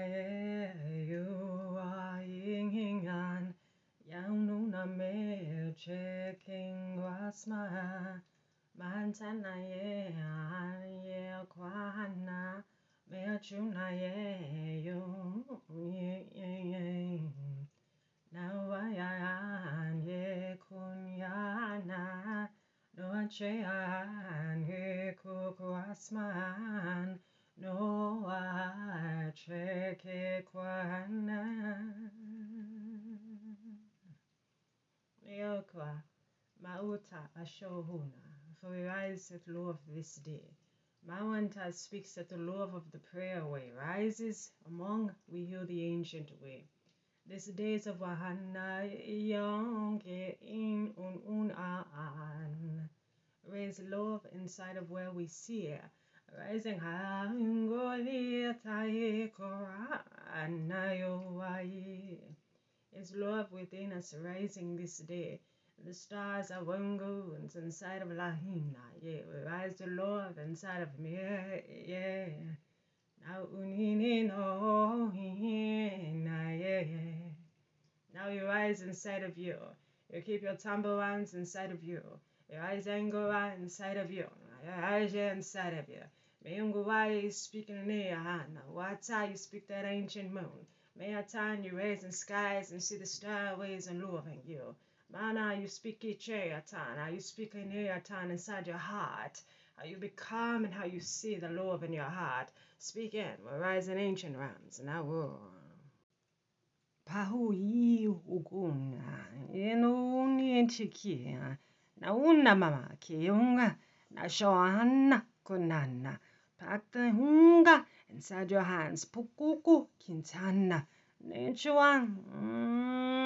Alekunaye yua yingan yaununa me checking wasma mantana ye ye kwana me chuna ye yo ye nawayan ye kunyana no chean ye kukwasman no Ashohuna, for we rise with love this day. Mawanta speaks that the love of the prayer way rises among we hear the ancient way. This days of Wahana Yonke in un un an. Raise love inside of where we see it. Rising koranayo is love within us rising this day. The stars are wangoons inside of Lahina, yeah. We rise to love inside of me, yeah. Now unini no hina, yeah. Now you rise inside of you. You keep your tumblewans inside of you. Your eyes angora inside of you. Your eyes inside of you. Mayunguwai is speaking in hand. Wata you speak that ancient moon. May turn you raise in skies and see the starways and loving you. Mana, you speak each atan, how you speak in atan inside your heart, how you become and how you see the love in your heart. Speak in, we're rising ancient realms, and I will. Pahu yi uguna, yenuni enchiki, na una mama ki yunga, na shoana kunana, pack the hunga inside your hands, pukuku kintana, nachuan. Mm.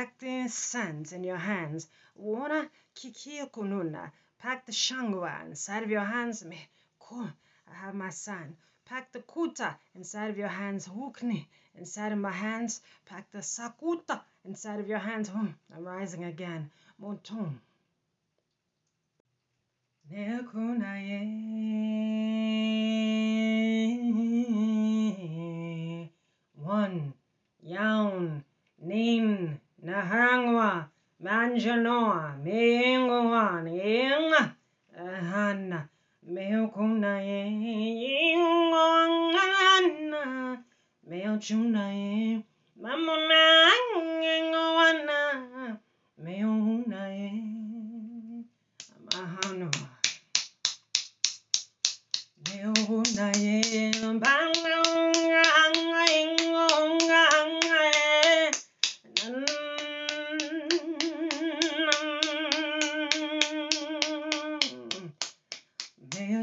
Pack the sands in your hands, kikia kununa, pack the shangwa inside of your hands, me ko, I have my son. Pack the kuta inside of your hands, hukni inside of my hands, pack the sakuta inside of your hands, hum, I'm rising again, montum. Nekunaye one. Yaun nin Nahangwa, Manjanoa, Mingwan, Ying, Hanna, Meokuna, Yingon, Hanna, Meochuna, Mamona, Yingoana, Meohuna,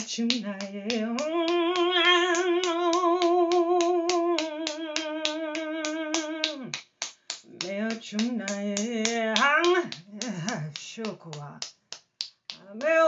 주나예요. 매어 주나예. 쇼코와 매어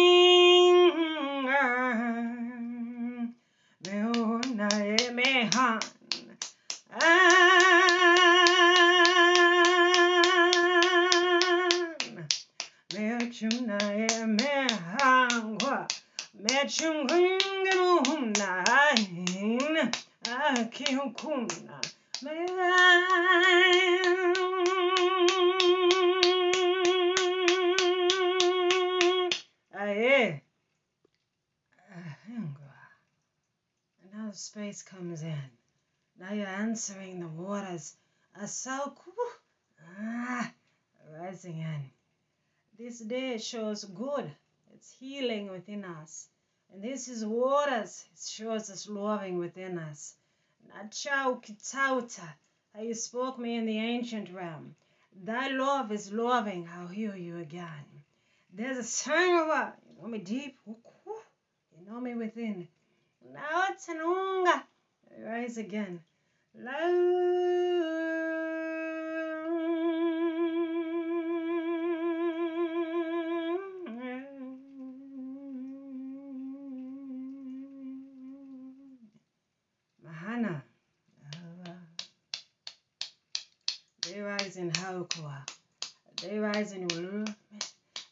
mechungungunahin, akiukuna, Aye. And now space comes in. Now you're answering the waters are so cool. Ah, rising in. This day shows good. It's healing within us. And this is waters. It shows us loving within us. Nachau kitauta. how you spoke me in the ancient realm. Thy love is loving, I'll hear you again. There's a song of you know me deep, you know me within. Now it's an unga, rise again. Mahana. They rise in Ulu.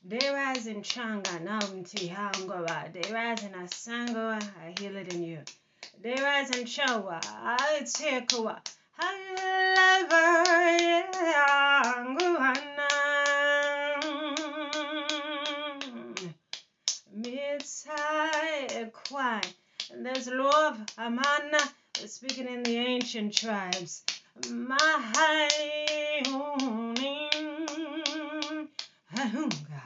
They rise in Changa. Now in Tihangoa. They rise in Asangoa. I heal it in you. They rise in Chawa. I take. And there's love, Amana, speaking in the ancient tribes. Mahunga,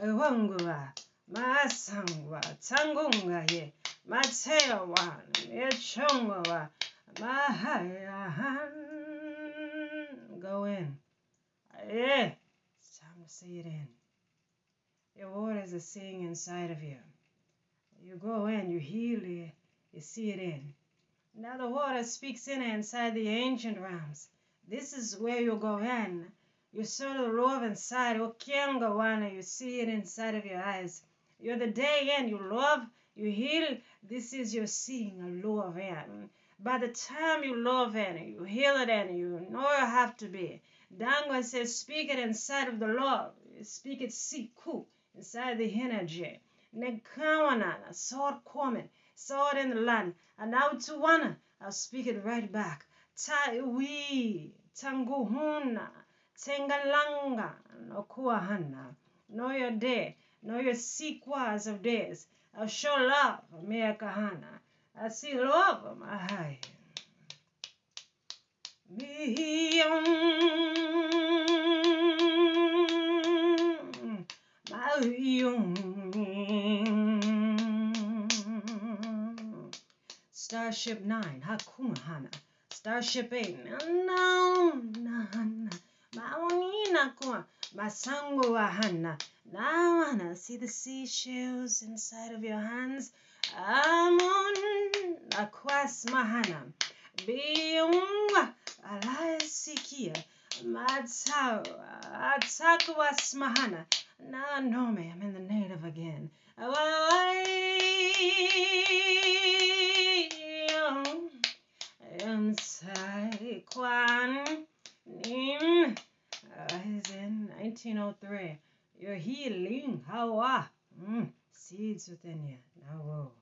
Wangua, Masangwa, Tangunga, ye, Matewa, Yechonga, Mahayan. Go in. Yeah, it's time to see it in. Your waters are seeing inside of you. You go in, you heal it, you see it in. Now the water speaks in inside the ancient realms. This is where you go in. You saw the love inside. Oh, Okianga you see it inside of your eyes. You're the day in. You love, you heal. This is your seeing a love in. By the time you love in, you heal it in, you know you have to be. Dangwa says, speak it inside of the love. Speak it siku, inside the energy. Nekawana, sword coming, sword in the land. And now to one, I'll speak it right back. Taiwi, tanguhuna, tengalanga, no kuahana. Know your day, know your sequence of days. I'll show love, meakahana. I see love, my high. Starship 9, Hakumahana. Starship 8, no, no, Maunina Kuma, Masango Ahana. Now, see the seashells inside of your hands. Amun Aquas Mahana. Biunga Alaisikia. Matsao. Atsakuas Mahana. Now, no, me, I'm in the native again. Inside 1903. Your healing, hawa. Mm. Seeds within you. Now, whoa.